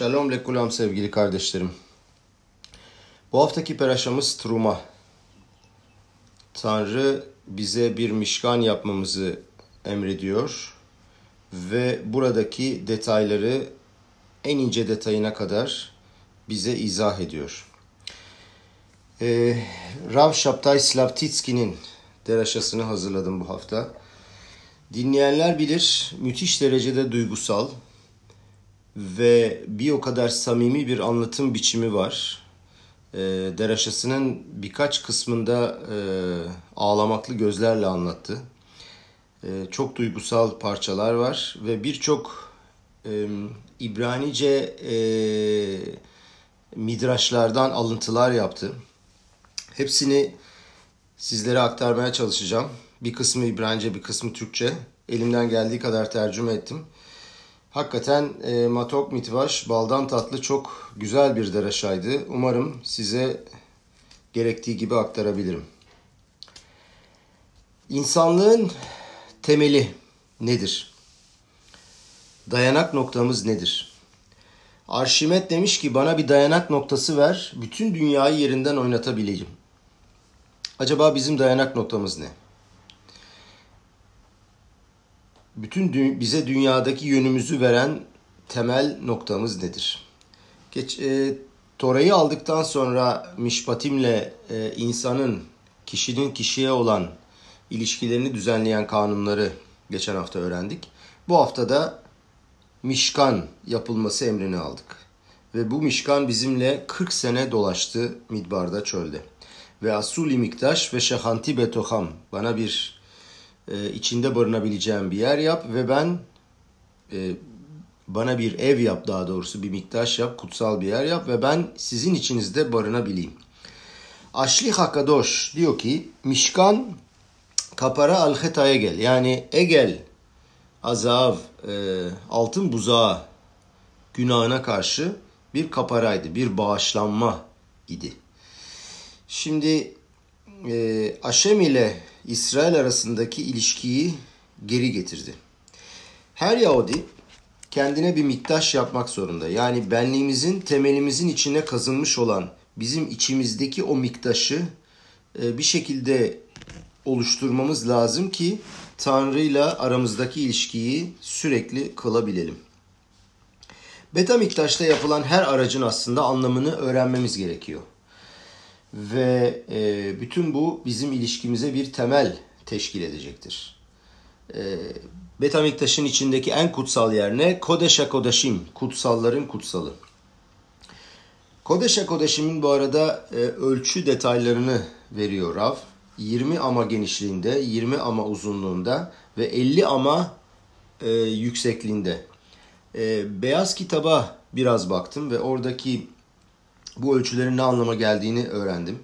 Shalom lekulam sevgili kardeşlerim. Bu haftaki peraşamız Truma. Tanrı bize bir mişkan yapmamızı emrediyor ve buradaki detayları en ince detayına kadar bize izah ediyor. Ee, Rav Şaptay Slavtitski'nin deraşasını hazırladım bu hafta. Dinleyenler bilir müthiş derecede duygusal, ve bir o kadar samimi bir anlatım biçimi var. E, deraşasının birkaç kısmında e, ağlamaklı gözlerle anlattı. E, çok duygusal parçalar var ve birçok e, İbranice e, midraşlardan alıntılar yaptı. Hepsini sizlere aktarmaya çalışacağım. Bir kısmı İbranice, bir kısmı Türkçe. Elimden geldiği kadar tercüme ettim. Hakikaten e, Matok Mitvaş baldan tatlı çok güzel bir deraşaydı. Umarım size gerektiği gibi aktarabilirim. İnsanlığın temeli nedir? Dayanak noktamız nedir? Arşimet demiş ki bana bir dayanak noktası ver, bütün dünyayı yerinden oynatabileyim. Acaba bizim dayanak noktamız ne? Bütün dü- bize dünyadaki yönümüzü veren temel noktamız nedir? Geç, e, Tora'yı aldıktan sonra Mişpatim'le e, insanın, kişinin kişiye olan ilişkilerini düzenleyen kanunları geçen hafta öğrendik. Bu hafta da Mişkan yapılması emrini aldık. Ve bu Mişkan bizimle 40 sene dolaştı Midbar'da çölde. Ve Asuli Miktaş ve Şehanti Betoham bana bir e, içinde barınabileceğim bir yer yap ve ben e, bana bir ev yap daha doğrusu bir miktaş yap, kutsal bir yer yap ve ben sizin içinizde barınabileyim. Aşli Hakadosh diyor ki Mişkan kapara alhetaya gel yani egel azav e, altın buzağı günahına karşı bir kaparaydı, bir bağışlanma idi. Şimdi e, Aşem ile İsrail arasındaki ilişkiyi geri getirdi. Her Yahudi kendine bir miktaş yapmak zorunda. Yani benliğimizin temelimizin içine kazınmış olan bizim içimizdeki o miktaşı e, bir şekilde oluşturmamız lazım ki Tanrı ile aramızdaki ilişkiyi sürekli kılabilelim. Beta miktaşta yapılan her aracın aslında anlamını öğrenmemiz gerekiyor. Ve e, bütün bu bizim ilişkimize bir temel teşkil edecektir. E, Betamiktaş'ın içindeki en kutsal yer ne? Kodeşa Kodeşim, kutsalların kutsalı. Kodeşa Kodeşim'in bu arada e, ölçü detaylarını veriyor Rav. 20 ama genişliğinde, 20 ama uzunluğunda ve 50 ama e, yüksekliğinde. E, beyaz kitaba biraz baktım ve oradaki bu ölçülerin ne anlama geldiğini öğrendim.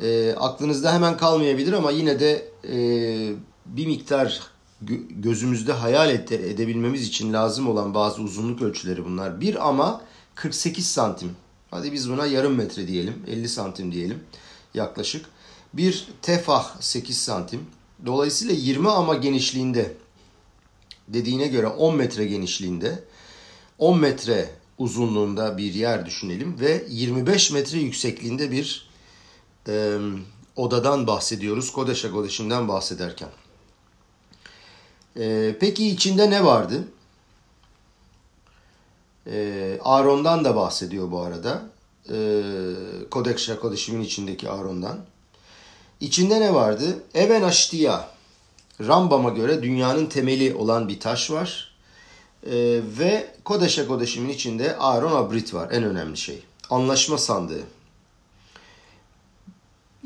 E, aklınızda hemen kalmayabilir ama yine de e, bir miktar gözümüzde hayal ede, edebilmemiz için lazım olan bazı uzunluk ölçüleri bunlar. Bir ama 48 santim. Hadi biz buna yarım metre diyelim. 50 santim diyelim yaklaşık. Bir tefah 8 santim. Dolayısıyla 20 ama genişliğinde dediğine göre 10 metre genişliğinde 10 metre uzunluğunda bir yer düşünelim ve 25 metre yüksekliğinde bir e, odadan bahsediyoruz. Kodeşa Kodeşim'den bahsederken. E, peki içinde ne vardı? E, Aaron'dan da bahsediyor bu arada. E, Kodeşa Kodeşim'in içindeki Aaron'dan. İçinde ne vardı? Even Aştiya. Rambam'a göre dünyanın temeli olan bir taş var. Ee, ve Kodeşe Kodeşim'in içinde Aaron Abrit var en önemli şey. Anlaşma sandığı.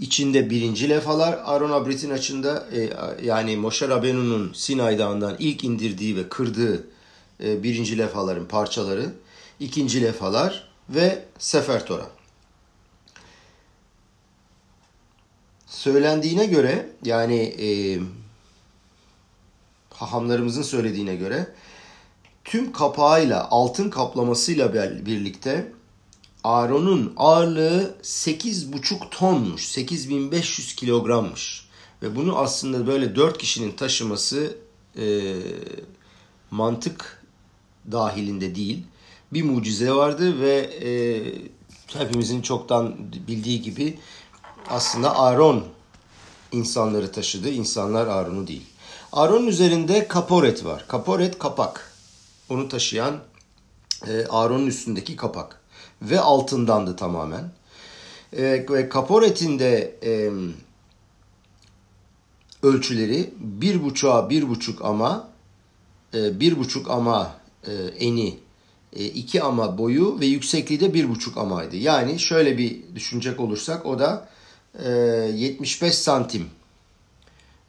İçinde birinci lefalar Aaron Abrit'in açında e, yani Moshe Rabenu'nun Sinay Dağı'ndan ilk indirdiği ve kırdığı e, birinci lefaların parçaları. ikinci lefalar ve Sefer Tora. Söylendiğine göre yani e, hahamlarımızın söylediğine göre tüm kapağıyla altın kaplamasıyla birlikte Aaron'un ağırlığı 8,5 tonmuş. 8500 kilogrammış. Ve bunu aslında böyle 4 kişinin taşıması e, mantık dahilinde değil. bir mucize vardı ve e, hepimizin çoktan bildiği gibi aslında Aaron insanları taşıdı. İnsanlar Aaron'u değil. Aaron'un üzerinde kaporet var. Kaporet kapak. Onu taşıyan e, Aaron'un üstündeki kapak. Ve altındandı tamamen. E, ve kaporetin de e, ölçüleri bir buçuğa bir buçuk ama e, bir buçuk ama e, eni, e, iki ama boyu ve yüksekliği de bir buçuk amaydı. Yani şöyle bir düşünecek olursak o da 75 santim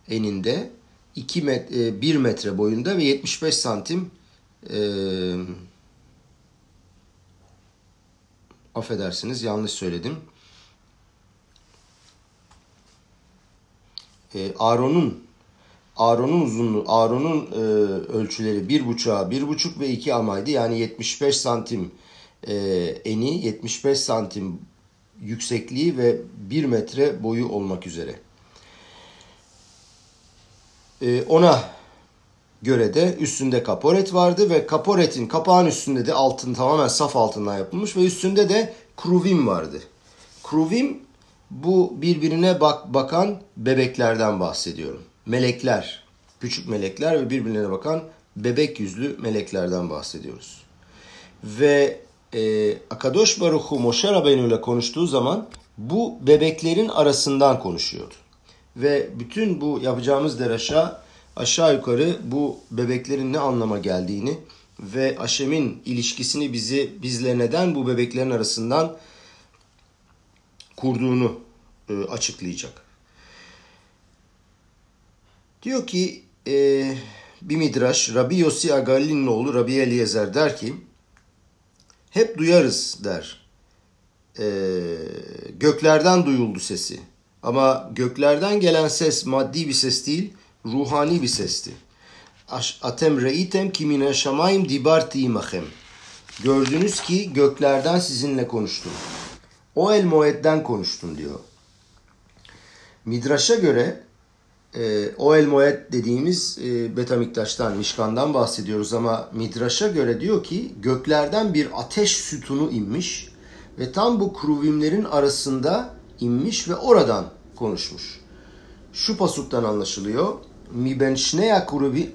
eninde, 2 metre, 1 metre boyunda ve 75 santim affedersiniz yanlış söyledim. Aaron'un Aaron'un uzunluğu, Aaron'un e, ölçüleri bir buçuğa bir buçuk ve iki amaydı. Yani 75 santim e, eni, 75 santim yüksekliği ve 1 metre boyu olmak üzere. E, ona göre de üstünde kaporet vardı ve kaporetin kapağın üstünde de altın tamamen saf altından yapılmış ve üstünde de kruvim vardı. Kruvim bu birbirine bak bakan bebeklerden bahsediyorum melekler, küçük melekler ve birbirlerine bakan bebek yüzlü meleklerden bahsediyoruz. Ve e, Akadosh Baruchu Moshe Rabbeinu ile konuştuğu zaman bu bebeklerin arasından konuşuyordu. Ve bütün bu yapacağımız deraşa aşağı yukarı bu bebeklerin ne anlama geldiğini ve Aşem'in ilişkisini bizi bizle neden bu bebeklerin arasından kurduğunu e, açıklayacak. Diyor ki e, bir midraş Rabbi Yossi Agali'nin oğlu Rabbi Eliezer der ki hep duyarız der. E, göklerden duyuldu sesi. Ama göklerden gelen ses maddi bir ses değil, ruhani bir sesti. Atem reitem kimine şamayim dibarti imachem. Gördünüz ki göklerden sizinle konuştum. O el moedden konuştum diyor. Midraş'a göre e, Oel Moed dediğimiz e, Betamiktaş'tan, Mişkan'dan bahsediyoruz ama Midraş'a göre diyor ki göklerden bir ateş sütunu inmiş ve tam bu kruvimlerin arasında inmiş ve oradan konuşmuş. Şu pasuktan anlaşılıyor. Mi ben şne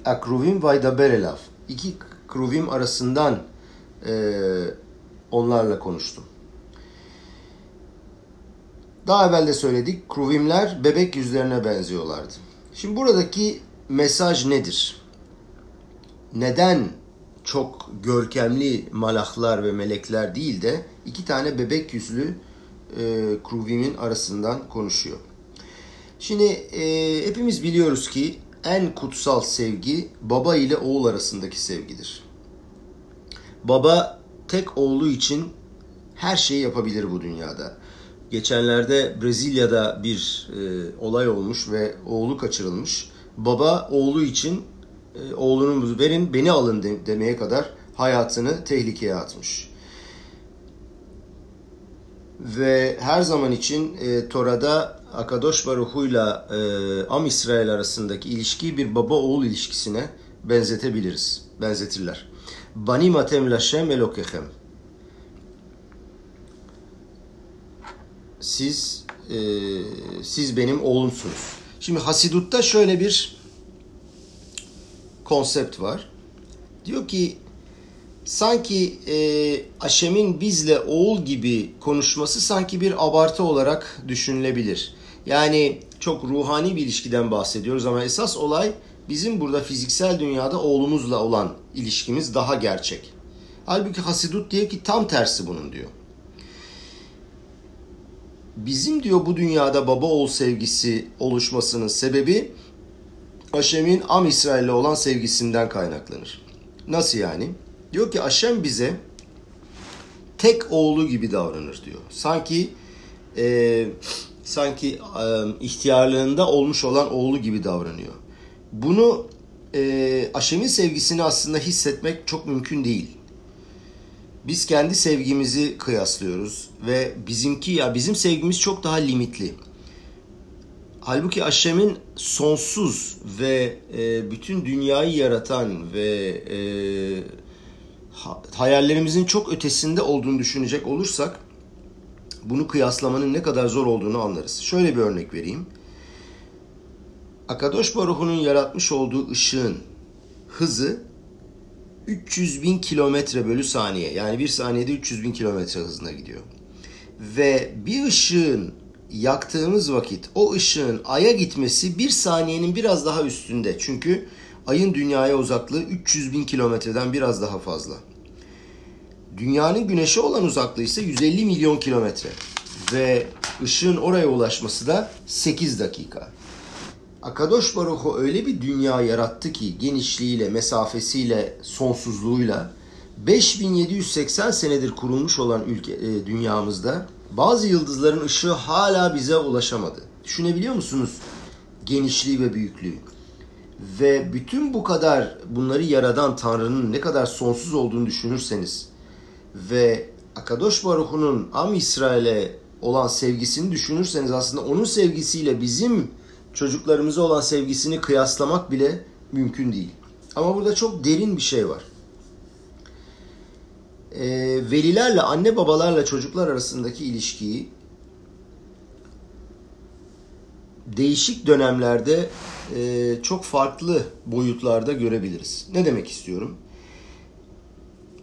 akruvim vaydaber elav. İki kruvim arasından e, onlarla konuştum. Daha evvel de söyledik. Kruvimler bebek yüzlerine benziyorlardı. Şimdi buradaki mesaj nedir? Neden çok görkemli malaklar ve melekler değil de iki tane bebek yüzlü e, Kruvim'in arasından konuşuyor. Şimdi e, hepimiz biliyoruz ki en kutsal sevgi baba ile oğul arasındaki sevgidir. Baba tek oğlu için her şeyi yapabilir bu dünyada. Geçenlerde Brezilya'da bir e, olay olmuş ve oğlu kaçırılmış. Baba oğlu için e, oğlunuzu verin beni alın de, demeye kadar hayatını tehlikeye atmış. Ve her zaman için e, Tora'da Akadosh Baruhu'yla e, Am İsrail arasındaki ilişkiyi bir baba oğul ilişkisine benzetebiliriz. Benzetirler. Bani matem lashem elokechem. siz e, siz benim oğlumsunuz. Şimdi Hasidut'ta şöyle bir konsept var. Diyor ki sanki e, Aşem'in bizle oğul gibi konuşması sanki bir abartı olarak düşünülebilir. Yani çok ruhani bir ilişkiden bahsediyoruz ama esas olay bizim burada fiziksel dünyada oğlumuzla olan ilişkimiz daha gerçek. Halbuki Hasidut diyor ki tam tersi bunun diyor bizim diyor bu dünyada baba oğul sevgisi oluşmasının sebebi Aşem'in Am İsrail'le olan sevgisinden kaynaklanır. Nasıl yani? Diyor ki Aşem bize tek oğlu gibi davranır diyor. Sanki e, sanki ihtiyarlığında olmuş olan oğlu gibi davranıyor. Bunu e, Aşem'in sevgisini aslında hissetmek çok mümkün değil. Biz kendi sevgimizi kıyaslıyoruz ve bizimki ya bizim sevgimiz çok daha limitli. Halbuki Aşem'in sonsuz ve e, bütün dünyayı yaratan ve e, hayallerimizin çok ötesinde olduğunu düşünecek olursak bunu kıyaslamanın ne kadar zor olduğunu anlarız. Şöyle bir örnek vereyim. Akadosh Baruhu'nun yaratmış olduğu ışığın hızı 300 bin kilometre bölü saniye. Yani bir saniyede 300 bin kilometre hızına gidiyor. Ve bir ışığın yaktığımız vakit o ışığın aya gitmesi bir saniyenin biraz daha üstünde. Çünkü ayın dünyaya uzaklığı 300 bin kilometreden biraz daha fazla. Dünyanın güneşe olan uzaklığı ise 150 milyon kilometre. Ve ışığın oraya ulaşması da 8 dakika. Akadosh Baruhu öyle bir dünya yarattı ki genişliğiyle, mesafesiyle, sonsuzluğuyla 5780 senedir kurulmuş olan ülke e, dünyamızda bazı yıldızların ışığı hala bize ulaşamadı. Düşünebiliyor musunuz genişliği ve büyüklüğü? Ve bütün bu kadar bunları yaradan Tanrı'nın ne kadar sonsuz olduğunu düşünürseniz ve Akadosh Baruhu'nun Am İsrail'e olan sevgisini düşünürseniz aslında onun sevgisiyle bizim çocuklarımıza olan sevgisini kıyaslamak bile mümkün değil. Ama burada çok derin bir şey var. E, velilerle, anne babalarla çocuklar arasındaki ilişkiyi değişik dönemlerde e, çok farklı boyutlarda görebiliriz. Ne demek istiyorum?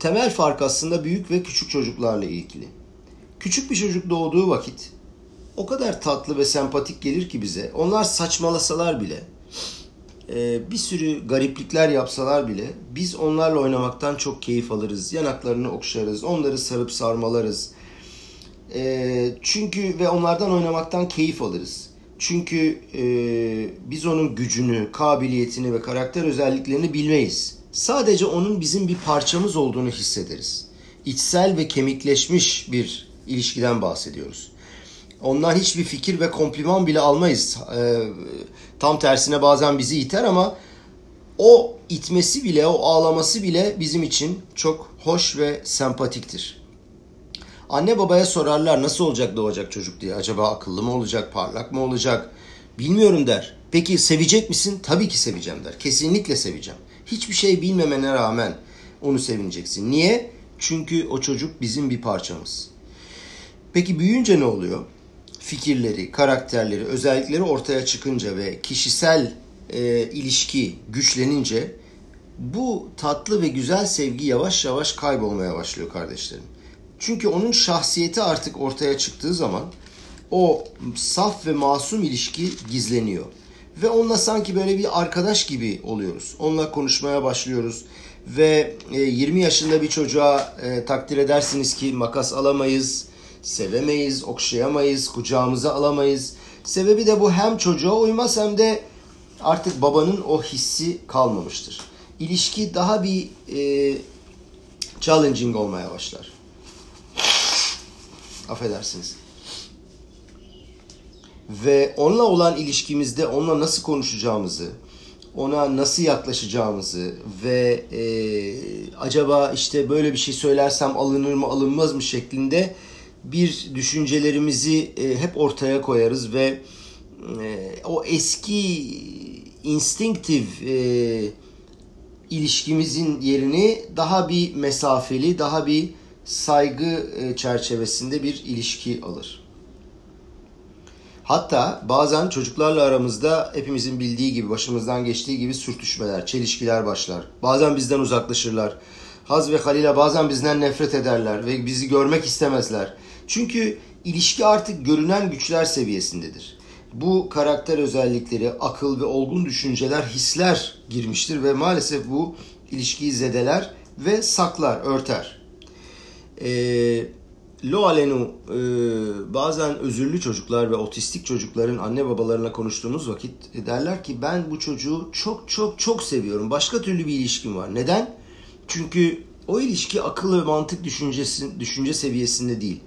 Temel fark aslında büyük ve küçük çocuklarla ilgili. Küçük bir çocuk doğduğu vakit o kadar tatlı ve sempatik gelir ki bize. Onlar saçmalasalar bile, e, bir sürü gariplikler yapsalar bile biz onlarla oynamaktan çok keyif alırız. Yanaklarını okşarız, onları sarıp sarmalarız. E, çünkü ve onlardan oynamaktan keyif alırız. Çünkü e, biz onun gücünü, kabiliyetini ve karakter özelliklerini bilmeyiz. Sadece onun bizim bir parçamız olduğunu hissederiz. İçsel ve kemikleşmiş bir ilişkiden bahsediyoruz. Ondan hiçbir fikir ve kompliman bile almayız. Ee, tam tersine bazen bizi iter ama o itmesi bile, o ağlaması bile bizim için çok hoş ve sempatiktir. Anne babaya sorarlar nasıl olacak doğacak çocuk diye. Acaba akıllı mı olacak, parlak mı olacak? Bilmiyorum der. Peki sevecek misin? Tabii ki seveceğim der. Kesinlikle seveceğim. Hiçbir şey bilmemene rağmen onu sevineceksin. Niye? Çünkü o çocuk bizim bir parçamız. Peki büyüyünce ne oluyor? fikirleri, karakterleri, özellikleri ortaya çıkınca ve kişisel e, ilişki güçlenince bu tatlı ve güzel sevgi yavaş yavaş kaybolmaya başlıyor kardeşlerim. Çünkü onun şahsiyeti artık ortaya çıktığı zaman o saf ve masum ilişki gizleniyor. Ve onunla sanki böyle bir arkadaş gibi oluyoruz. Onunla konuşmaya başlıyoruz. Ve 20 e, yaşında bir çocuğa e, takdir edersiniz ki makas alamayız, sevemeyiz, okşayamayız, kucağımıza alamayız. Sebebi de bu hem çocuğa uymaz hem de artık babanın o hissi kalmamıştır. İlişki daha bir e, challenging olmaya başlar. Affedersiniz. Ve onunla olan ilişkimizde onunla nasıl konuşacağımızı, ona nasıl yaklaşacağımızı ve e, acaba işte böyle bir şey söylersem alınır mı alınmaz mı şeklinde bir düşüncelerimizi e, hep ortaya koyarız ve e, o eski instinktif e, ilişkimizin yerini daha bir mesafeli, daha bir saygı e, çerçevesinde bir ilişki alır. Hatta bazen çocuklarla aramızda hepimizin bildiği gibi, başımızdan geçtiği gibi sürtüşmeler, çelişkiler başlar. Bazen bizden uzaklaşırlar. Haz ve Halil'e bazen bizden nefret ederler ve bizi görmek istemezler. Çünkü ilişki artık görünen güçler seviyesindedir. Bu karakter özellikleri, akıl ve olgun düşünceler, hisler girmiştir ve maalesef bu ilişkiyi zedeler ve saklar, örter. E, Lo alenu e, bazen özürlü çocuklar ve otistik çocukların anne babalarına konuştuğumuz vakit derler ki ben bu çocuğu çok çok çok seviyorum. Başka türlü bir ilişkim var. Neden? Çünkü o ilişki akıl ve mantık düşüncesi, düşünce seviyesinde değil.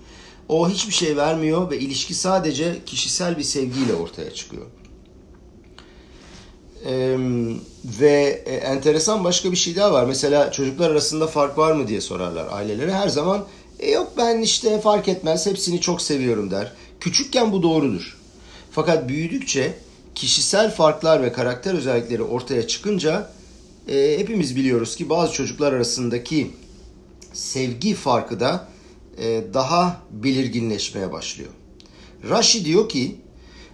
O hiçbir şey vermiyor ve ilişki sadece kişisel bir sevgiyle ortaya çıkıyor. Ee, ve e, enteresan başka bir şey daha var. Mesela çocuklar arasında fark var mı diye sorarlar ailelere. Her zaman e, yok ben işte fark etmez hepsini çok seviyorum der. Küçükken bu doğrudur. Fakat büyüdükçe kişisel farklar ve karakter özellikleri ortaya çıkınca e, hepimiz biliyoruz ki bazı çocuklar arasındaki sevgi farkı da e, daha belirginleşmeye başlıyor. Rashi diyor ki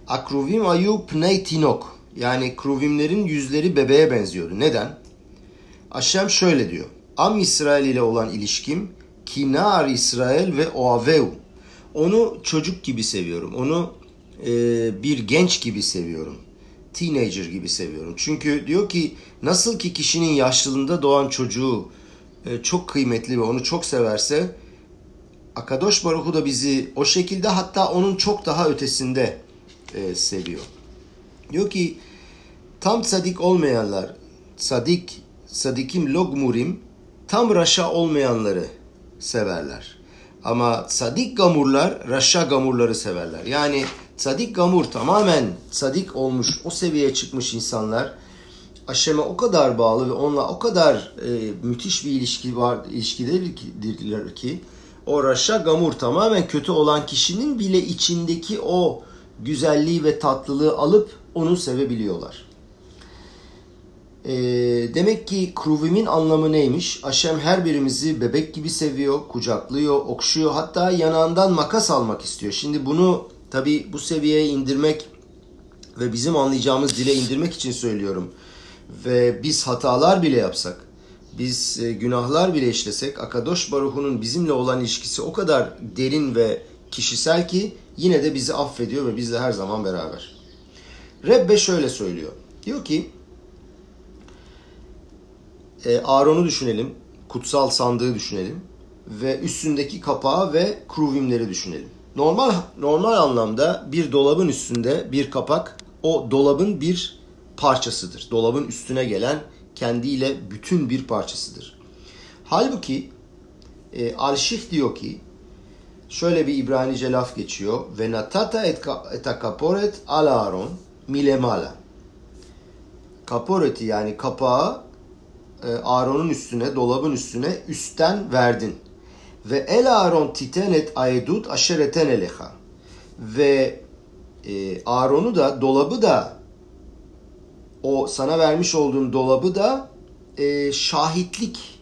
Akruvim ayu pnei tinok yani kruvimlerin yüzleri bebeğe benziyordu. Neden? Aşem şöyle diyor. Am İsrail ile olan ilişkim kinar İsrail ve oaveu. Onu çocuk gibi seviyorum. Onu e, bir genç gibi seviyorum. Teenager gibi seviyorum. Çünkü diyor ki nasıl ki kişinin yaşlılığında doğan çocuğu e, çok kıymetli ve onu çok severse Akadosh Baruhu da bizi o şekilde hatta onun çok daha ötesinde e, seviyor. Diyor ki tam sadik olmayanlar, sadik, sadikim logmurim, tam raşa olmayanları severler. Ama sadik gamurlar raşa gamurları severler. Yani sadik gamur tamamen sadik olmuş, o seviyeye çıkmış insanlar Aşem'e o kadar bağlı ve onunla o kadar e, müthiş bir ilişki var ilişkidir ki o raşa gamur tamamen kötü olan kişinin bile içindeki o güzelliği ve tatlılığı alıp onu sevebiliyorlar. E, demek ki kruvimin anlamı neymiş? Aşem her birimizi bebek gibi seviyor, kucaklıyor, okşuyor. Hatta yanağından makas almak istiyor. Şimdi bunu tabi bu seviyeye indirmek ve bizim anlayacağımız dile indirmek için söylüyorum. Ve biz hatalar bile yapsak, biz e, günahlar bile işlesek Akadosh Baruhu'nun bizimle olan ilişkisi o kadar derin ve kişisel ki yine de bizi affediyor ve bizle her zaman beraber. Rebbe şöyle söylüyor. Diyor ki e, Aaron'u düşünelim, kutsal sandığı düşünelim ve üstündeki kapağı ve kruvimleri düşünelim. Normal normal anlamda bir dolabın üstünde bir kapak o dolabın bir parçasıdır. Dolabın üstüne gelen kendiyle bütün bir parçasıdır. Halbuki e, Alşih diyor ki şöyle bir İbranice laf geçiyor. Ve natata et akaporet ala Aaron milemala. Kaporeti yani kapağı e, Aaron'un üstüne, dolabın üstüne üstten verdin. Ve el Aaron titenet aydut aşereten eleha. Ve e, Aaron'u da dolabı da o sana vermiş olduğum dolabı da e, şahitlik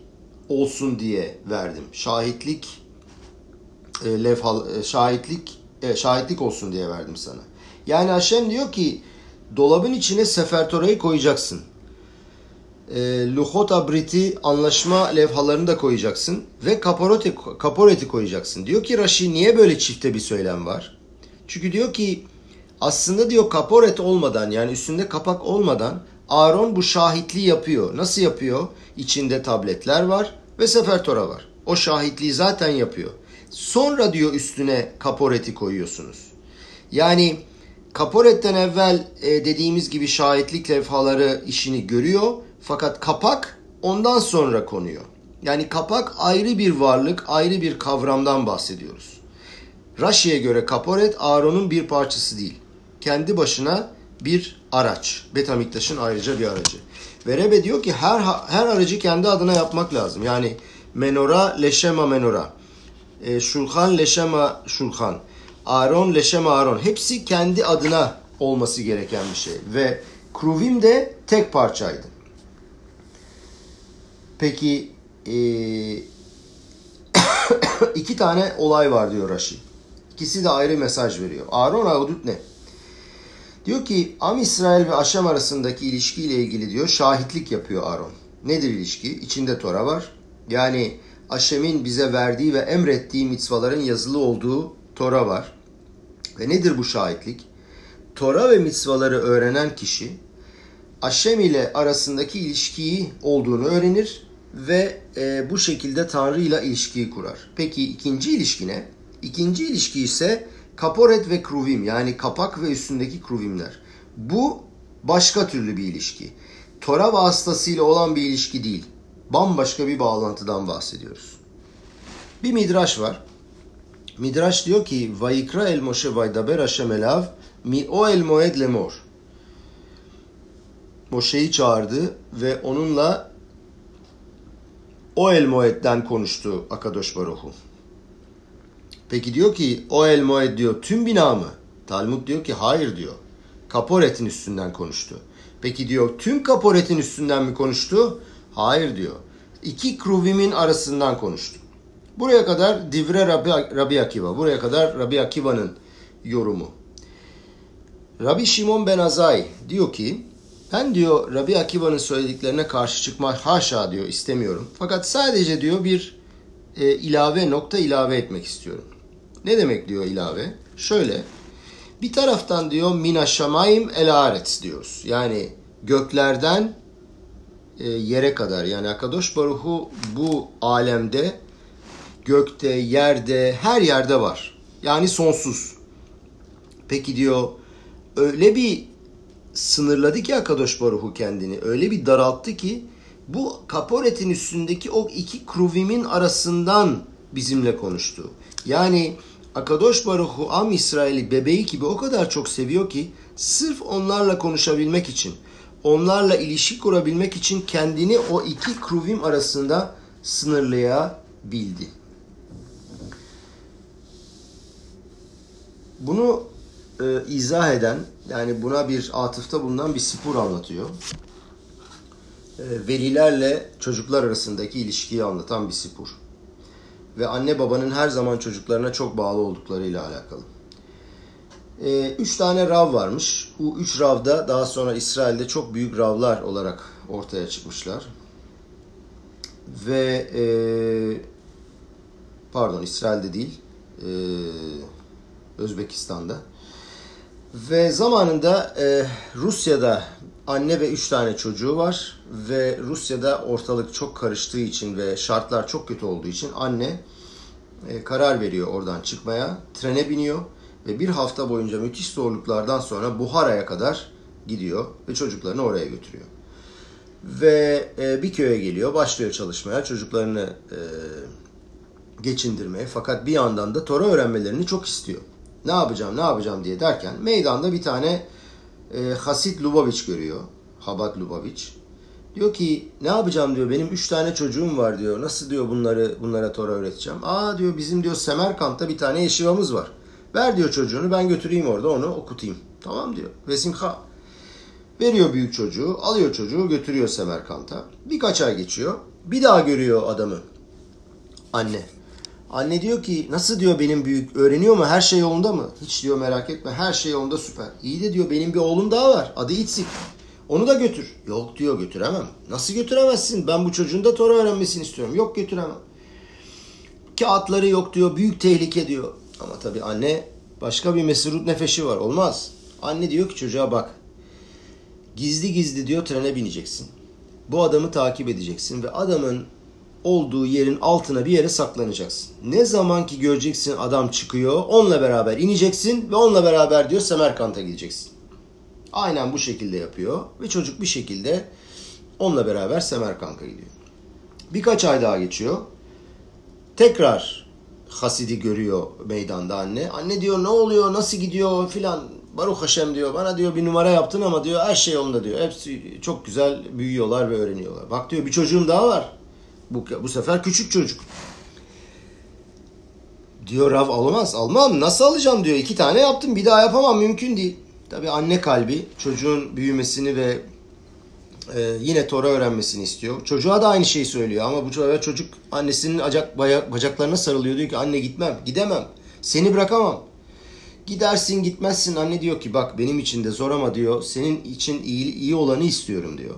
olsun diye verdim. Şahitlik e, levhal, e, şahitlik e, şahitlik olsun diye verdim sana. Yani Haşem diyor ki dolabın içine sefertorayı koyacaksın. E, Luhot Abrit'i anlaşma levhalarını da koyacaksın ve kaporeti, kaporeti koyacaksın. Diyor ki Rashi niye böyle çifte bir söylem var? Çünkü diyor ki aslında diyor kaporet olmadan yani üstünde kapak olmadan Aaron bu şahitliği yapıyor. Nasıl yapıyor? İçinde tabletler var ve sefertora var. O şahitliği zaten yapıyor. Sonra diyor üstüne kaporeti koyuyorsunuz. Yani kaporetten evvel e, dediğimiz gibi şahitlik levhaları işini görüyor. Fakat kapak ondan sonra konuyor. Yani kapak ayrı bir varlık, ayrı bir kavramdan bahsediyoruz. Rashi'ye göre kaporet Aaron'un bir parçası değil kendi başına bir araç. Betamiktaş'ın ayrıca bir aracı. Ve Rebe diyor ki her her aracı kendi adına yapmak lazım. Yani menora leşema menora. E, şulhan leşema şulhan. Aaron leşema Aaron. Hepsi kendi adına olması gereken bir şey. Ve kruvim de tek parçaydı. Peki e, iki tane olay var diyor Rashi. İkisi de ayrı mesaj veriyor. Aaron Ahudut ne? Diyor ki Am İsrail ve Aşem arasındaki ilişkiyle ilgili diyor şahitlik yapıyor Aaron. Nedir ilişki? İçinde Tora var. Yani Aşem'in bize verdiği ve emrettiği mitzvaların yazılı olduğu Tora var. Ve nedir bu şahitlik? Tora ve mitzvaları öğrenen kişi Aşem ile arasındaki ilişkiyi olduğunu öğrenir ve e, bu şekilde Tanrı ile ilişkiyi kurar. Peki ikinci ilişki ne? İkinci ilişki ise kaporet ve kruvim yani kapak ve üstündeki kruvimler. Bu başka türlü bir ilişki. Tora vasıtasıyla olan bir ilişki değil. Bambaşka bir bağlantıdan bahsediyoruz. Bir midraş var. Midraş diyor ki Vayikra el Moshe vaydaber Hashem elav mi o el moed lemor. Moşe'yi çağırdı ve onunla o el moedden konuştu Akadosh Baruhu. Peki diyor ki o el moed diyor tüm bina mı? Talmud diyor ki hayır diyor. Kaporetin üstünden konuştu. Peki diyor tüm kaporetin üstünden mi konuştu? Hayır diyor. İki kruvimin arasından konuştu. Buraya kadar Divre Rabbi, Rabbi Akiva. Buraya kadar Rabbi Akiva'nın yorumu. Rabbi Şimon Ben Azay diyor ki ben diyor Rabbi Akiva'nın söylediklerine karşı çıkmak haşa diyor istemiyorum. Fakat sadece diyor bir e, ilave nokta ilave etmek istiyorum. Ne demek diyor ilave? Şöyle bir taraftan diyor mina şamayim el aretz diyoruz. Yani göklerden e, yere kadar yani Akadosh Baruhu bu alemde gökte, yerde, her yerde var. Yani sonsuz. Peki diyor öyle bir sınırladı ki Akadosh Baruhu kendini. Öyle bir daralttı ki bu kaporetin üstündeki o iki kruvimin arasından bizimle konuştu. Yani Akadosh Baruhu Am İsrail'i bebeği gibi o kadar çok seviyor ki sırf onlarla konuşabilmek için, onlarla ilişki kurabilmek için kendini o iki kruvim arasında sınırlayabildi. Bunu e, izah eden, yani buna bir atıfta bulunan bir spor anlatıyor. E, velilerle çocuklar arasındaki ilişkiyi anlatan bir spor. Ve anne babanın her zaman çocuklarına çok bağlı olduklarıyla alakalı. E, üç tane rav varmış. Bu üç ravda daha sonra İsrail'de çok büyük ravlar olarak ortaya çıkmışlar. Ve e, pardon İsrail'de değil, e, Özbekistan'da. Ve zamanında e, Rusya'da anne ve üç tane çocuğu var ve Rusya'da ortalık çok karıştığı için ve şartlar çok kötü olduğu için anne e, karar veriyor oradan çıkmaya. Trene biniyor ve bir hafta boyunca müthiş zorluklardan sonra Buhara'ya kadar gidiyor ve çocuklarını oraya götürüyor. Ve e, bir köye geliyor, başlıyor çalışmaya, çocuklarını e, geçindirmeye. Fakat bir yandan da Tora öğrenmelerini çok istiyor ne yapacağım ne yapacağım diye derken meydanda bir tane e, Hasit Lubavitch görüyor. Habat Lubavitch. Diyor ki ne yapacağım diyor benim üç tane çocuğum var diyor. Nasıl diyor bunları bunlara Tora öğreteceğim. Aa diyor bizim diyor Semerkant'ta bir tane yeşivamız var. Ver diyor çocuğunu ben götüreyim orada onu okutayım. Tamam diyor. Vesimha. Veriyor büyük çocuğu, alıyor çocuğu götürüyor Semerkant'a. Birkaç ay geçiyor. Bir daha görüyor adamı. Anne. Anne diyor ki nasıl diyor benim büyük öğreniyor mu her şey yolunda mı? Hiç diyor merak etme her şey yolunda süper. İyi de diyor benim bir oğlum daha var adı İtsik. Onu da götür. Yok diyor götüremem. Nasıl götüremezsin? Ben bu çocuğun da Tora öğrenmesini istiyorum. Yok götüremem. Kağıtları yok diyor. Büyük tehlike diyor. Ama tabii anne başka bir mesrut nefeşi var. Olmaz. Anne diyor ki çocuğa bak. Gizli gizli diyor trene bineceksin. Bu adamı takip edeceksin ve adamın olduğu yerin altına bir yere saklanacaksın. Ne zaman ki göreceksin adam çıkıyor onunla beraber ineceksin ve onunla beraber diyor Semerkant'a gideceksin. Aynen bu şekilde yapıyor ve çocuk bir şekilde onunla beraber Semerkant'a gidiyor. Birkaç ay daha geçiyor. Tekrar Hasidi görüyor meydanda anne. Anne diyor ne oluyor nasıl gidiyor filan. Baruch Hashem diyor bana diyor bir numara yaptın ama diyor her şey yolunda diyor. Hepsi çok güzel büyüyorlar ve öğreniyorlar. Bak diyor bir çocuğum daha var. Bu, bu sefer küçük çocuk. Diyor Rav almaz. Almam. Nasıl alacağım diyor. İki tane yaptım. Bir daha yapamam. Mümkün değil. Tabi anne kalbi çocuğun büyümesini ve e, yine Tora öğrenmesini istiyor. Çocuğa da aynı şeyi söylüyor ama bu çocuk annesinin acak, bacaklarına sarılıyor. Diyor ki anne gitmem, gidemem. Seni bırakamam. Gidersin gitmezsin. Anne diyor ki bak benim için de zor ama diyor senin için iyi, iyi olanı istiyorum diyor.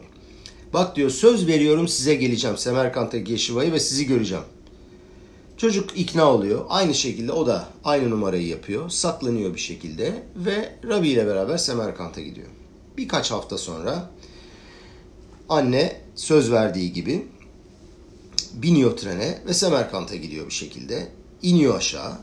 Bak diyor söz veriyorum size geleceğim Semerkant'taki Yeşiva'yı ve sizi göreceğim. Çocuk ikna oluyor. Aynı şekilde o da aynı numarayı yapıyor. Saklanıyor bir şekilde ve Rabi ile beraber Semerkant'a gidiyor. Birkaç hafta sonra anne söz verdiği gibi biniyor trene ve Semerkant'a gidiyor bir şekilde. İniyor aşağı.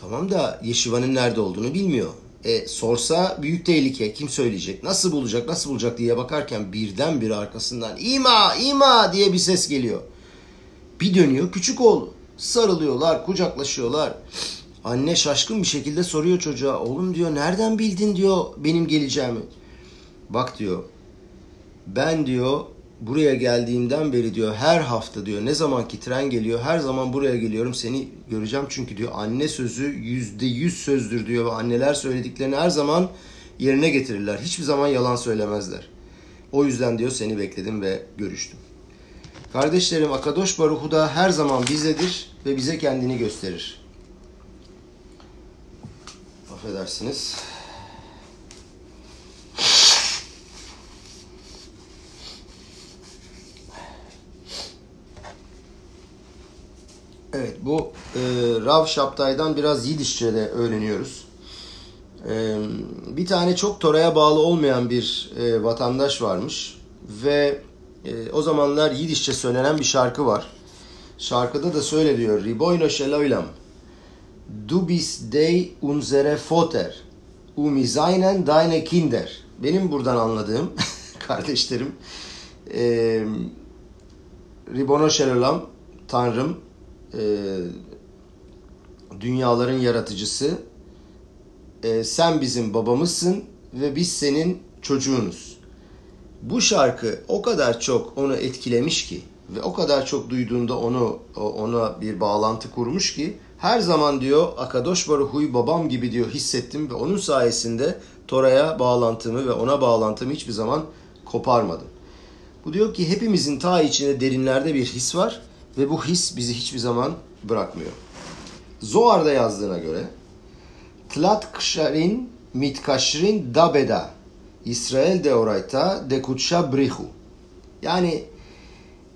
Tamam da Yeşiva'nın nerede olduğunu bilmiyor. E, sorsa büyük tehlike. Kim söyleyecek? Nasıl bulacak? Nasıl bulacak diye bakarken birden bir arkasından ima ima diye bir ses geliyor. Bir dönüyor küçük oğlu. Sarılıyorlar, kucaklaşıyorlar. Anne şaşkın bir şekilde soruyor çocuğa. Oğlum diyor nereden bildin diyor benim geleceğimi. Bak diyor ben diyor buraya geldiğimden beri diyor her hafta diyor ne zaman ki tren geliyor her zaman buraya geliyorum seni göreceğim çünkü diyor anne sözü yüzde yüz sözdür diyor ve anneler söylediklerini her zaman yerine getirirler. Hiçbir zaman yalan söylemezler. O yüzden diyor seni bekledim ve görüştüm. Kardeşlerim Akadosh Baruhu da her zaman bizdedir ve bize kendini gösterir. Affedersiniz. Evet bu e, Rav Şaptay'dan biraz Yidişçe de öğreniyoruz. E, bir tane çok Tora'ya bağlı olmayan bir e, vatandaş varmış ve e, o zamanlar Yidişçe söylenen bir şarkı var. Şarkıda da söyle diyor. Riboyno sheloylam Du bist dei unsere Vater um seinen deine Kinder. Benim buradan anladığım kardeşlerim e, Ribono shelolam Tanrım e, dünyaların yaratıcısı e, sen bizim babamızsın ve biz senin çocuğunuz. Bu şarkı o kadar çok onu etkilemiş ki ve o kadar çok duyduğunda onu ona bir bağlantı kurmuş ki her zaman diyor Akadosh Baruhu'yu babam gibi diyor hissettim ve onun sayesinde Tora'ya bağlantımı ve ona bağlantımı hiçbir zaman koparmadım. Bu diyor ki hepimizin ta içinde derinlerde bir his var ve bu his bizi hiçbir zaman bırakmıyor. Zohar'da yazdığına göre Tlat kşarin mitkaşrin dabeda İsrail deorayta dekutşa brihu yani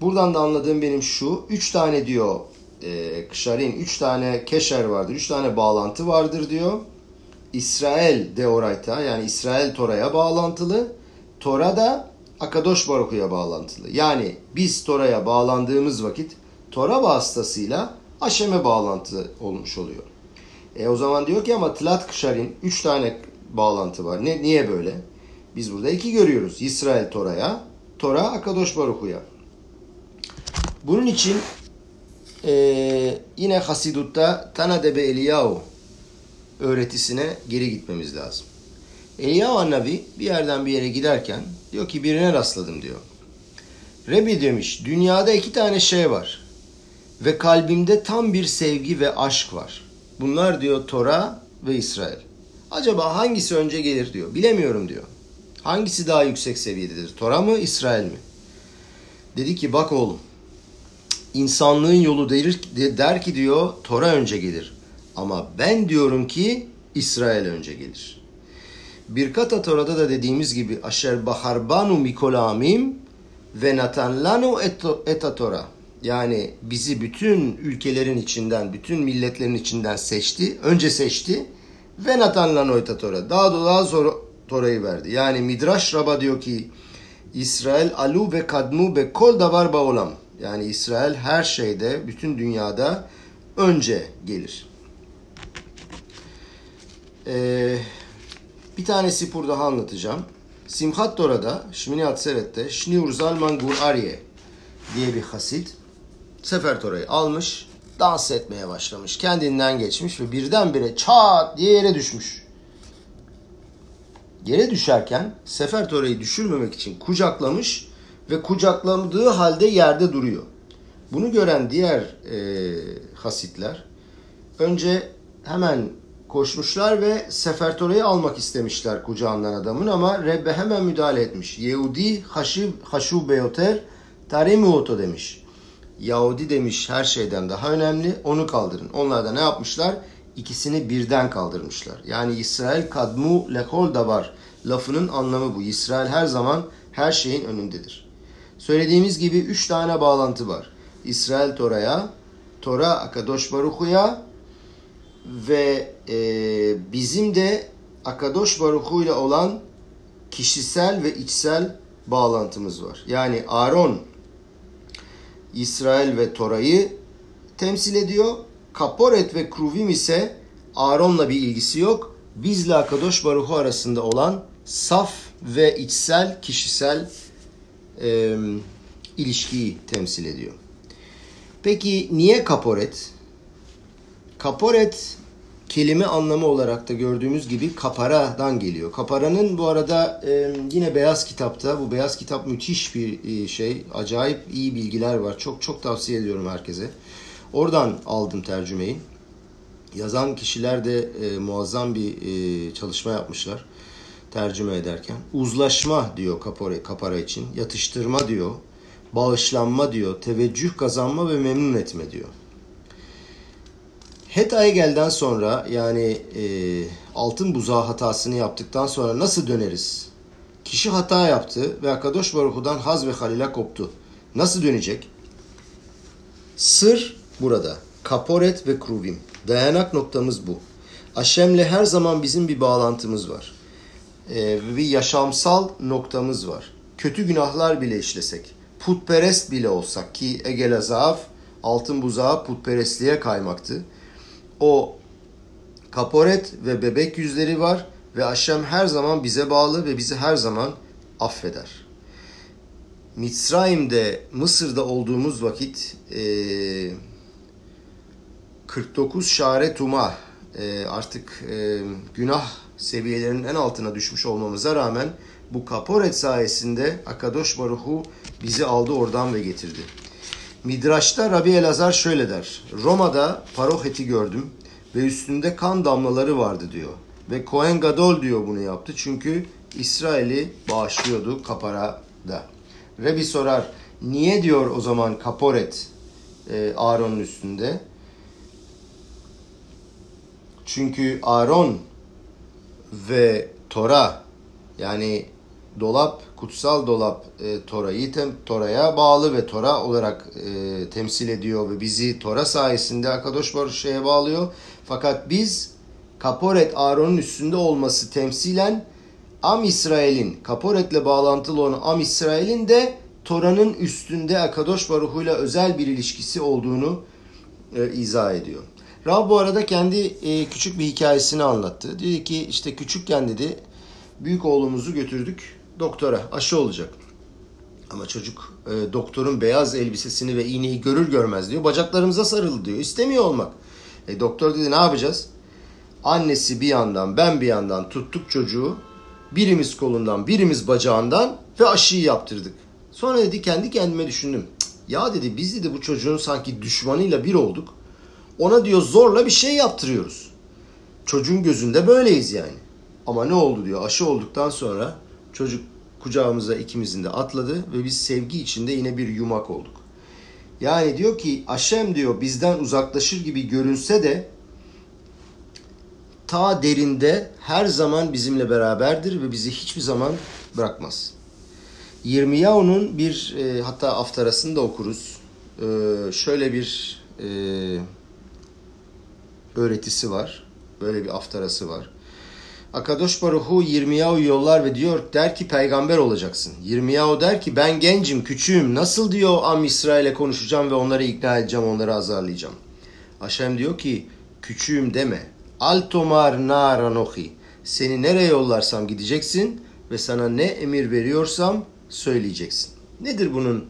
buradan da anladığım benim şu üç tane diyor e, kşarin üç tane keşer vardır üç tane bağlantı vardır diyor İsrail deorayta yani İsrail Tora'ya bağlantılı Tora da Akadosh Baruch'u'ya bağlantılı. Yani biz Tora'ya bağlandığımız vakit Tora vasıtasıyla Aşem'e bağlantı olmuş oluyor. E o zaman diyor ki ama Tlat Kşar'in 3 tane bağlantı var. Ne, niye böyle? Biz burada iki görüyoruz. İsrail Tora'ya, Tora Akadosh Baruch'u'ya. Bunun için e, yine Hasidut'ta Tanadebe Eliyahu öğretisine geri gitmemiz lazım. Eliyahu Annabi bir yerden bir yere giderken diyor ki birine rastladım diyor. Rebi demiş dünyada iki tane şey var ve kalbimde tam bir sevgi ve aşk var. Bunlar diyor Tora ve İsrail. Acaba hangisi önce gelir diyor. Bilemiyorum diyor. Hangisi daha yüksek seviyededir? Tora mı İsrail mi? Dedi ki bak oğlum insanlığın yolu der, der ki diyor Tora önce gelir. Ama ben diyorum ki İsrail önce gelir. Birkata Tora'da da dediğimiz gibi Aşer baharbanu mikolamim ve natanlanu eta Tora. Yani bizi bütün ülkelerin içinden, bütün milletlerin içinden seçti. Önce seçti ve natanlanu eta Tora. Daha da daha sonra Tora'yı verdi. Yani Midrash Rab'a diyor ki İsrail alu ve kadmu ve kol davar baolam. Yani İsrail her şeyde, bütün dünyada önce gelir. Ee, bir tane sipur daha anlatacağım. Simchat Tora'da, Şmini Atseret'te Şniur Zalman Gur Arye diye bir hasit Sefer Tora'yı almış, dans etmeye başlamış. Kendinden geçmiş ve birdenbire çat diye yere düşmüş. Yere düşerken Sefer Tora'yı düşürmemek için kucaklamış ve kucakladığı halde yerde duruyor. Bunu gören diğer e, hasitler önce hemen koşmuşlar ve Sefertore'yi almak istemişler kucağından adamın ama Rebbe hemen müdahale etmiş. Yehudi haşib, haşu beyoter tarimuoto demiş. Yahudi demiş her şeyden daha önemli onu kaldırın. Onlar da ne yapmışlar? İkisini birden kaldırmışlar. Yani İsrail kadmu lekol da var. Lafının anlamı bu. İsrail her zaman her şeyin önündedir. Söylediğimiz gibi üç tane bağlantı var. İsrail Tora'ya, Tora Akadosh Baruchu'ya ve e, bizim de Akadosh Baruchu ile olan kişisel ve içsel bağlantımız var. Yani Aaron İsrail ve Tora'yı temsil ediyor. Kaporet ve Kruvim ise Aaron'la bir ilgisi yok. Bizle Akadosh Baruchu arasında olan saf ve içsel kişisel e, ilişkiyi temsil ediyor. Peki niye kaporet? Kaporet kelime anlamı olarak da gördüğümüz gibi kaparadan geliyor. Kaparanın bu arada e, yine beyaz kitapta, bu beyaz kitap müthiş bir e, şey. Acayip iyi bilgiler var. Çok çok tavsiye ediyorum herkese. Oradan aldım tercümeyi. Yazan kişiler de e, muazzam bir e, çalışma yapmışlar tercüme ederken. Uzlaşma diyor kapora, kapara için. Yatıştırma diyor. bağışlanma diyor, teveccüh kazanma ve memnun etme diyor. Het Aygel'den sonra yani e, altın buzağı hatasını yaptıktan sonra nasıl döneriz? Kişi hata yaptı ve Akadosh Baruhu'dan haz ve halile koptu. Nasıl dönecek? Sır burada. Kaporet ve kruvim. Dayanak noktamız bu. Aşem'le her zaman bizim bir bağlantımız var. Ee, bir yaşamsal noktamız var. Kötü günahlar bile işlesek, putperest bile olsak ki Egel Azaf altın buzağı putperestliğe kaymaktı. O kaporet ve bebek yüzleri var ve Aşem her zaman bize bağlı ve bizi her zaman affeder. Mitzrayim'de, Mısır'da olduğumuz vakit e, 49 şare tuma e, artık e, günah seviyelerinin en altına düşmüş olmamıza rağmen bu kaporet sayesinde Akadosh Baruhu bizi aldı oradan ve getirdi. Midraş'ta Rabbi Elazar şöyle der. Roma'da paroheti gördüm ve üstünde kan damlaları vardı diyor. Ve Kohen Gadol diyor bunu yaptı çünkü İsrail'i bağışlıyordu kaparada. Rabbi sorar niye diyor o zaman kaporet e, Aaron'un üstünde? Çünkü Aaron ve Tora yani dolap, kutsal dolap e, Tora'yı Tora'ya bağlı ve Tora olarak e, temsil ediyor ve bizi Tora sayesinde Akadosh Baruşa'ya bağlıyor. Fakat biz Kaporet Aaron'un üstünde olması temsilen Am İsrail'in, Kaporet'le bağlantılı olan Am İsrail'in de Tora'nın üstünde Akadosh Baruhu'yla özel bir ilişkisi olduğunu e, izah ediyor. Rab bu arada kendi e, küçük bir hikayesini anlattı. Dedi ki işte küçükken dedi büyük oğlumuzu götürdük doktora aşı olacak. Ama çocuk e, doktorun beyaz elbisesini ve iğneyi görür görmez diyor. Bacaklarımıza sarıldı diyor. İstemiyor olmak. E, doktor dedi ne yapacağız? Annesi bir yandan ben bir yandan tuttuk çocuğu. Birimiz kolundan birimiz bacağından ve aşıyı yaptırdık. Sonra dedi kendi kendime düşündüm. Ya dedi biz dedi bu çocuğun sanki düşmanıyla bir olduk. Ona diyor zorla bir şey yaptırıyoruz. Çocuğun gözünde böyleyiz yani. Ama ne oldu diyor aşı olduktan sonra çocuk kucağımıza ikimizin de atladı ve biz sevgi içinde yine bir yumak olduk. Yani diyor ki Aşem diyor bizden uzaklaşır gibi görünse de ta derinde her zaman bizimle beraberdir ve bizi hiçbir zaman bırakmaz. Yirmiyahu'nun bir e, hatta aftarasını da okuruz. E, şöyle bir e, öğretisi var. Böyle bir aftarası var. Akadosh Baruhu Yirmiyahu yollar ve diyor der ki peygamber olacaksın. Yirmiyahu der ki ben gencim, küçüğüm. Nasıl diyor Am İsrail'e konuşacağım ve onları ikna edeceğim, onları azarlayacağım. Haşem diyor ki küçüğüm deme. Altomar naranohi. Seni nereye yollarsam gideceksin ve sana ne emir veriyorsam söyleyeceksin. Nedir bunun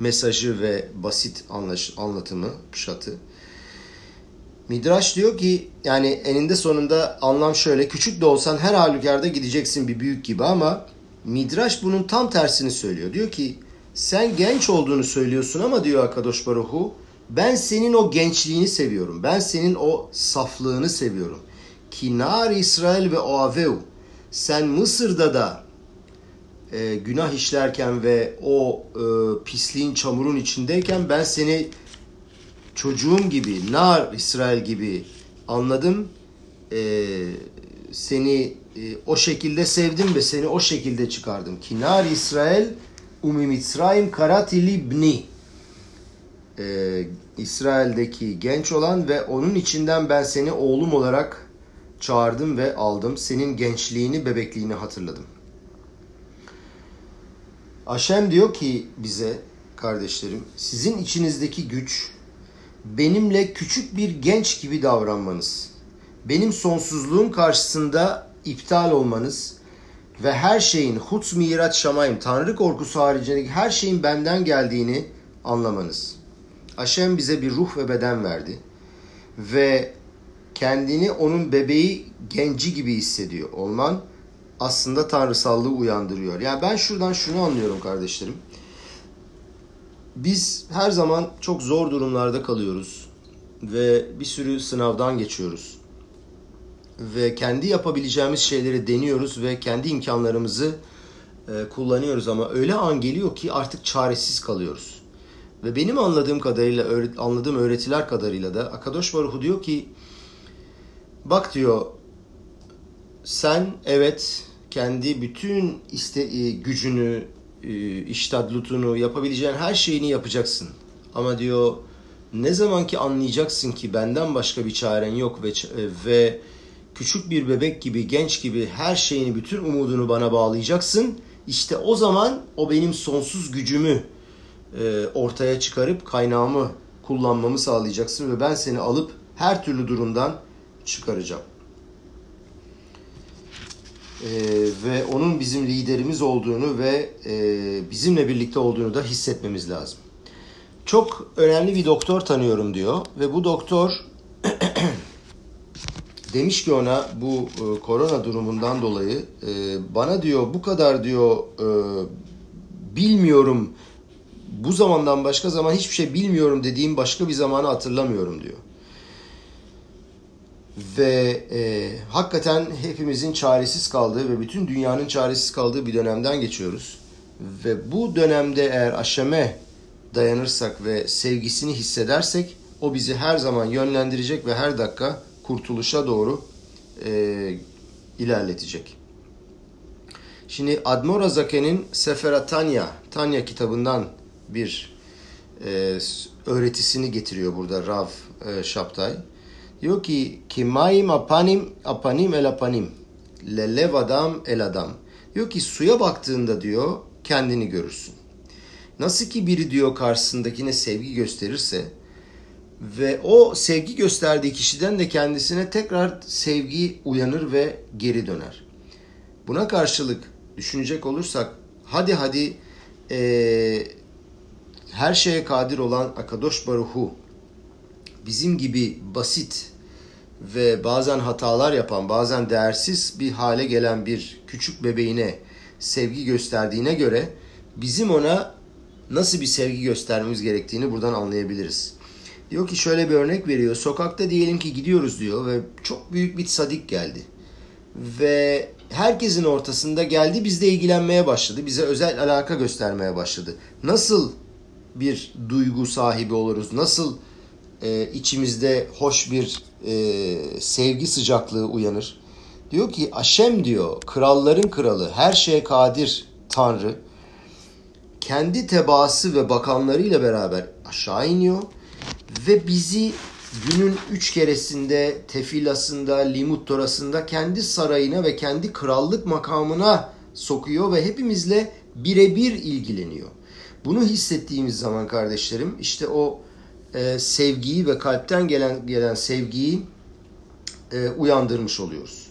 mesajı ve basit anlatımı, kuşatı? Midraş diyor ki yani eninde sonunda anlam şöyle küçük de olsan her halükarda gideceksin bir büyük gibi ama Midraş bunun tam tersini söylüyor. Diyor ki sen genç olduğunu söylüyorsun ama diyor Akadosh Baruhu ben senin o gençliğini seviyorum. Ben senin o saflığını seviyorum. Kinar İsrail ve Oaveu sen Mısır'da da e, günah işlerken ve o e, pisliğin çamurun içindeyken ben seni çocuğum gibi, nar İsrail gibi anladım. E, seni e, o şekilde sevdim ve seni o şekilde çıkardım. Kinar İsrail umi Mitzrayim karati libni. E, İsrail'deki genç olan ve onun içinden ben seni oğlum olarak çağırdım ve aldım. Senin gençliğini, bebekliğini hatırladım. Aşem diyor ki bize kardeşlerim, sizin içinizdeki güç benimle küçük bir genç gibi davranmanız, benim sonsuzluğum karşısında iptal olmanız ve her şeyin huts mirat şamayim, Tanrı korkusu haricindeki her şeyin benden geldiğini anlamanız. Aşem bize bir ruh ve beden verdi ve kendini onun bebeği genci gibi hissediyor olman aslında tanrısallığı uyandırıyor. Yani ben şuradan şunu anlıyorum kardeşlerim biz her zaman çok zor durumlarda kalıyoruz ve bir sürü sınavdan geçiyoruz. Ve kendi yapabileceğimiz şeyleri deniyoruz ve kendi imkanlarımızı e, kullanıyoruz ama öyle an geliyor ki artık çaresiz kalıyoruz. Ve benim anladığım kadarıyla, anladığım öğretiler kadarıyla da Akadosh Baruhu diyor ki bak diyor sen evet kendi bütün iste, e, gücünü, e, iştadlutunu, yapabileceğin her şeyini yapacaksın. Ama diyor ne zaman ki anlayacaksın ki benden başka bir çaren yok ve ve küçük bir bebek gibi, genç gibi her şeyini, bütün umudunu bana bağlayacaksın. İşte o zaman o benim sonsuz gücümü e, ortaya çıkarıp kaynağımı kullanmamı sağlayacaksın ve ben seni alıp her türlü durumdan çıkaracağım. E, ve onun bizim liderimiz olduğunu ve e, bizimle birlikte olduğunu da hissetmemiz lazım. Çok önemli bir doktor tanıyorum diyor ve bu doktor demiş ki ona bu e, korona durumundan dolayı e, bana diyor bu kadar diyor e, bilmiyorum bu zamandan başka zaman hiçbir şey bilmiyorum dediğim başka bir zamanı hatırlamıyorum diyor. Ve e, hakikaten hepimizin çaresiz kaldığı ve bütün dünyanın çaresiz kaldığı bir dönemden geçiyoruz. Ve bu dönemde eğer aşeme dayanırsak ve sevgisini hissedersek o bizi her zaman yönlendirecek ve her dakika kurtuluşa doğru e, ilerletecek. Şimdi Admor Azake'nin Sefera Tanya, Tanya kitabından bir e, öğretisini getiriyor burada Rav e, Şaptay. Diyor ki kimayim apanim apanim el apanim lelev adam el adam. Diyor ki suya baktığında diyor kendini görürsün. Nasıl ki biri diyor karşısındakine sevgi gösterirse ve o sevgi gösterdiği kişiden de kendisine tekrar sevgi uyanır ve geri döner. Buna karşılık düşünecek olursak hadi hadi e, her şeye kadir olan Akadosh Baruhu bizim gibi basit ve bazen hatalar yapan, bazen değersiz bir hale gelen bir küçük bebeğine sevgi gösterdiğine göre bizim ona nasıl bir sevgi göstermemiz gerektiğini buradan anlayabiliriz. Diyor ki şöyle bir örnek veriyor. Sokakta diyelim ki gidiyoruz diyor ve çok büyük bir sadik geldi. Ve herkesin ortasında geldi bizle ilgilenmeye başladı. Bize özel alaka göstermeye başladı. Nasıl bir duygu sahibi oluruz? Nasıl e, içimizde hoş bir e, sevgi sıcaklığı uyanır? Diyor ki Aşem diyor kralların kralı her şeye kadir Tanrı kendi tebaası ve bakanlarıyla beraber aşağı iniyor ve bizi günün üç keresinde, tefilasında, limut torasında kendi sarayına ve kendi krallık makamına sokuyor ve hepimizle birebir ilgileniyor. Bunu hissettiğimiz zaman kardeşlerim işte o e, sevgiyi ve kalpten gelen gelen sevgiyi e, uyandırmış oluyoruz.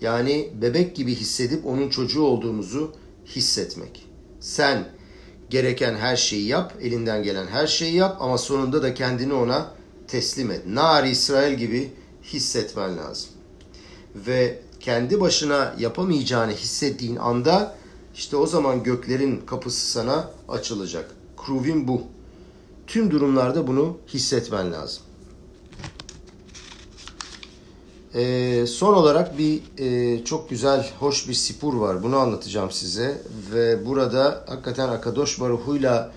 Yani bebek gibi hissedip onun çocuğu olduğumuzu hissetmek. Sen gereken her şeyi yap, elinden gelen her şeyi yap ama sonunda da kendini ona teslim et. Nar İsrail gibi hissetmen lazım. Ve kendi başına yapamayacağını hissettiğin anda işte o zaman göklerin kapısı sana açılacak. Kruvin bu. Tüm durumlarda bunu hissetmen lazım. Ee, son olarak bir e, çok güzel, hoş bir sipur var. Bunu anlatacağım size. Ve burada hakikaten Akadosh Baruhu'yla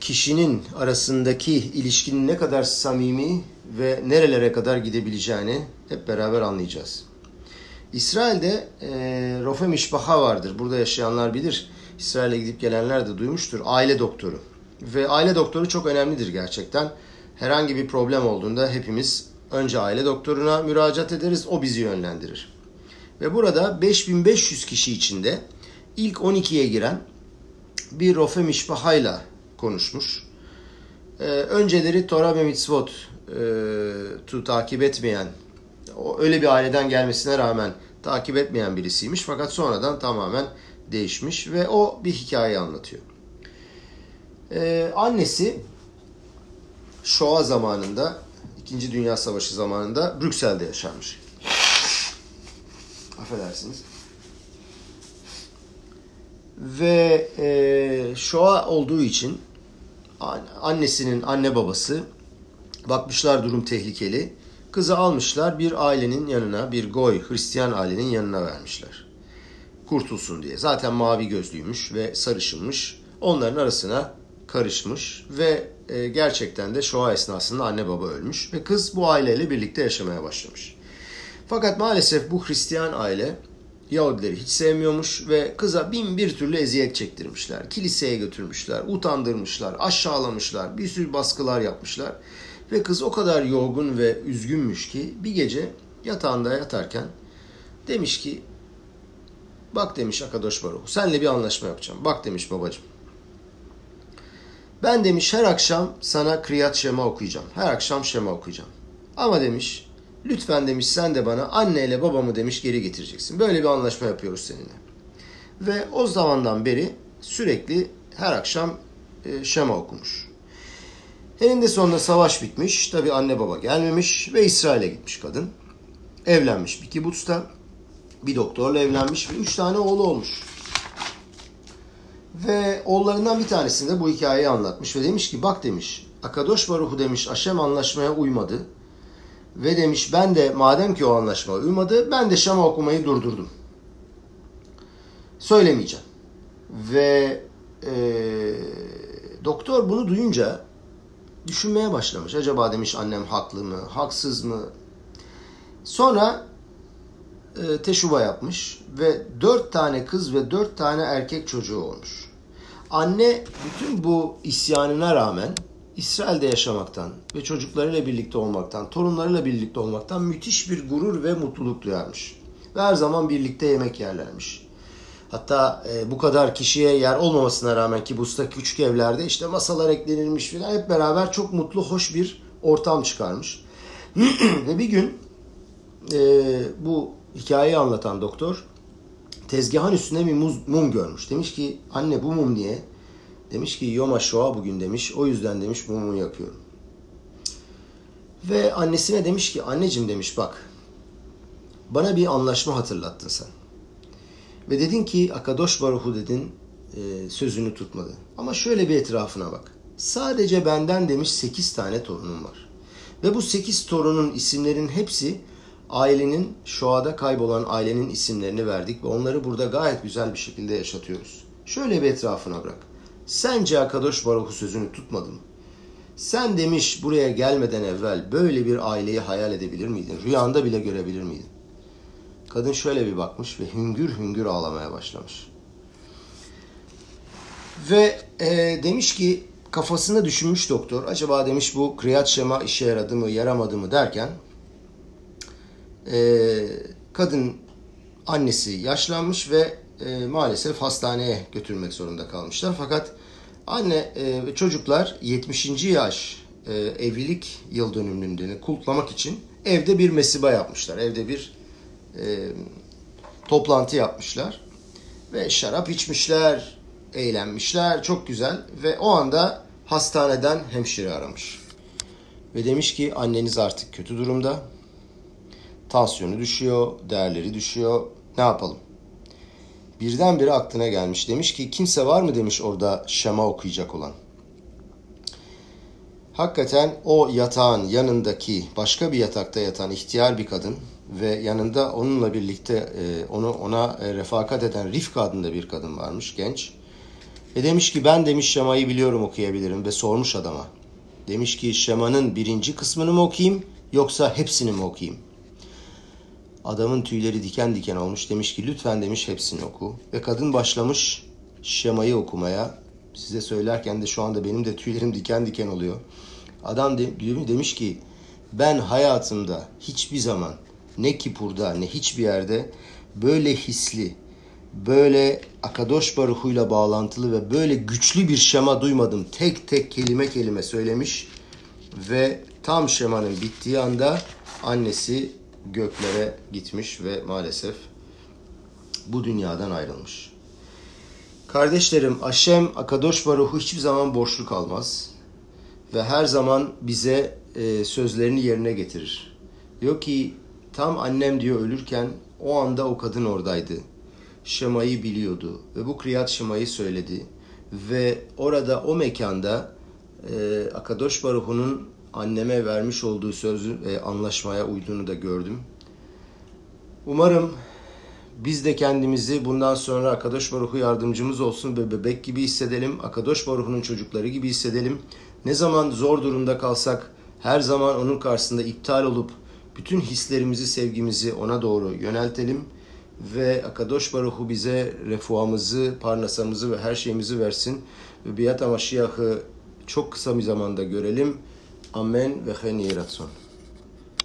kişinin arasındaki ilişkinin ne kadar samimi ve nerelere kadar gidebileceğini hep beraber anlayacağız. İsrail'de e, Rofe Mişbaha vardır. Burada yaşayanlar bilir. İsrail'e gidip gelenler de duymuştur. Aile doktoru. Ve aile doktoru çok önemlidir gerçekten. Herhangi bir problem olduğunda hepimiz önce aile doktoruna müracaat ederiz. O bizi yönlendirir. Ve burada 5500 kişi içinde ilk 12'ye giren bir Rofe Mişbaha'yla konuşmuş. Ee, önceleri Torah ve Mitzvot e, takip etmeyen, o öyle bir aileden gelmesine rağmen takip etmeyen birisiymiş. Fakat sonradan tamamen değişmiş ve o bir hikaye anlatıyor. Ee, annesi Shoah zamanında, İkinci Dünya Savaşı zamanında Brüksel'de yaşarmış. Affedersiniz. Ve e, Shoah olduğu için annesinin anne babası bakmışlar durum tehlikeli. Kızı almışlar bir ailenin yanına, bir goy, Hristiyan ailenin yanına vermişler. kurtulsun diye. Zaten mavi gözlüymüş ve sarışınmış. Onların arasına karışmış ve e, gerçekten de Shoah esnasında anne baba ölmüş ve kız bu aileyle birlikte yaşamaya başlamış. Fakat maalesef bu Hristiyan aile Yahudileri hiç sevmiyormuş ve kıza bin bir türlü eziyet çektirmişler. Kiliseye götürmüşler, utandırmışlar, aşağılamışlar, bir sürü baskılar yapmışlar. Ve kız o kadar yorgun ve üzgünmüş ki bir gece yatağında yatarken demiş ki bak demiş Akadosh Baruch senle bir anlaşma yapacağım. Bak demiş babacığım. Ben demiş her akşam sana Kriyat Şema okuyacağım. Her akşam Şema okuyacağım. Ama demiş lütfen demiş sen de bana anneyle babamı demiş geri getireceksin. Böyle bir anlaşma yapıyoruz seninle. Ve o zamandan beri sürekli her akşam e, Şema okumuş. Eninde sonunda savaş bitmiş. Tabi anne baba gelmemiş ve İsrail'e gitmiş kadın. Evlenmiş bir kibutzta. Bir doktorla evlenmiş ve üç tane oğlu olmuş. Ve oğullarından bir tanesinde bu hikayeyi anlatmış ve demiş ki bak demiş Akadosh Baruhu demiş Aşem anlaşmaya uymadı. Ve demiş ben de madem ki o anlaşmaya uymadı ben de Şema okumayı durdurdum. Söylemeyeceğim. Ve e, doktor bunu duyunca düşünmeye başlamış. Acaba demiş annem haklı mı, haksız mı? Sonra e, teşuba yapmış ve dört tane kız ve dört tane erkek çocuğu olmuş. Anne bütün bu isyanına rağmen İsrail'de yaşamaktan ve çocuklarıyla birlikte olmaktan, torunlarıyla birlikte olmaktan müthiş bir gurur ve mutluluk duyarmış. Ve her zaman birlikte yemek yerlermiş. Hatta e, bu kadar kişiye yer olmamasına rağmen ki bu küçük evlerde işte masalar eklenilmiş filan hep beraber çok mutlu, hoş bir ortam çıkarmış. ve bir gün e, bu hikayeyi anlatan doktor tezgahın üstünde bir muz, mum görmüş. Demiş ki anne bu mum niye? Demiş ki Yom Shoa bugün demiş. O yüzden demiş mumu yapıyorum. Ve annesine demiş ki anneciğim demiş bak bana bir anlaşma hatırlattın sen. Ve dedin ki Akadosh Baruhu dedin e, sözünü tutmadı. Ama şöyle bir etrafına bak. Sadece benden demiş 8 tane torunum var. Ve bu 8 torunun isimlerin hepsi ailenin Şoa'da kaybolan ailenin isimlerini verdik ve onları burada gayet güzel bir şekilde yaşatıyoruz. Şöyle bir etrafına bırak. Sence Akadosh Baruhu sözünü tutmadı mı? Sen demiş buraya gelmeden evvel böyle bir aileyi hayal edebilir miydin? Rüyanda bile görebilir miydin? Kadın şöyle bir bakmış ve hüngür hüngür ağlamaya başlamış. Ve e, demiş ki kafasında düşünmüş doktor. Acaba demiş bu kriyat şema işe yaradı mı yaramadı mı derken e, kadın annesi yaşlanmış ve e, maalesef hastaneye götürmek zorunda kalmışlar. Fakat anne e, ve çocuklar 70. yaş e, evlilik yıl dönümünü kutlamak için evde bir mesiba yapmışlar. Evde bir e, toplantı yapmışlar. Ve şarap içmişler, eğlenmişler. Çok güzel. Ve o anda hastaneden hemşire aramış. Ve demiş ki anneniz artık kötü durumda. Tansiyonu düşüyor, değerleri düşüyor. Ne yapalım? Birdenbire aklına gelmiş. Demiş ki kimse var mı demiş orada şema okuyacak olan. Hakikaten o yatağın yanındaki başka bir yatakta yatan ihtiyar bir kadın ve yanında onunla birlikte e, onu ona e, refakat eden Rifka adında bir kadın varmış genç. Ve demiş ki ben demiş şemayı biliyorum okuyabilirim ve sormuş adama. Demiş ki şemanın birinci kısmını mı okuyayım yoksa hepsini mi okuyayım? Adamın tüyleri diken diken olmuş. Demiş ki lütfen demiş hepsini oku. Ve kadın başlamış şemayı okumaya. Size söylerken de şu anda benim de tüylerim diken diken oluyor. Adam de, demiş ki ben hayatımda hiçbir zaman ne Kipur'da ne hiçbir yerde böyle hisli, böyle Akadosh Baruhu'yla bağlantılı ve böyle güçlü bir şema duymadım. Tek tek kelime kelime söylemiş ve tam şemanın bittiği anda annesi göklere gitmiş ve maalesef bu dünyadan ayrılmış. Kardeşlerim, Aşem Akadosh Baruhu hiçbir zaman borçlu kalmaz ve her zaman bize e, sözlerini yerine getirir. Diyor ki tam annem diyor ölürken o anda o kadın oradaydı. Şemayı biliyordu ve bu kriyat şemayı söyledi. Ve orada o mekanda e, Akadosh Baruhu'nun anneme vermiş olduğu sözü ve anlaşmaya uyduğunu da gördüm. Umarım Biz de kendimizi bundan sonra Akadosh Baruhu yardımcımız olsun ve bebek gibi hissedelim. Akadosh Baruhu'nun çocukları gibi hissedelim. Ne zaman zor durumda kalsak her zaman onun karşısında iptal olup bütün hislerimizi, sevgimizi ona doğru yöneltelim. Ve Akadosh Baruhu bize refuamızı, parnasamızı ve her şeyimizi versin. Ve Biyat Amaşiyah'ı çok kısa bir zamanda görelim. אמן וכן יהי רצון.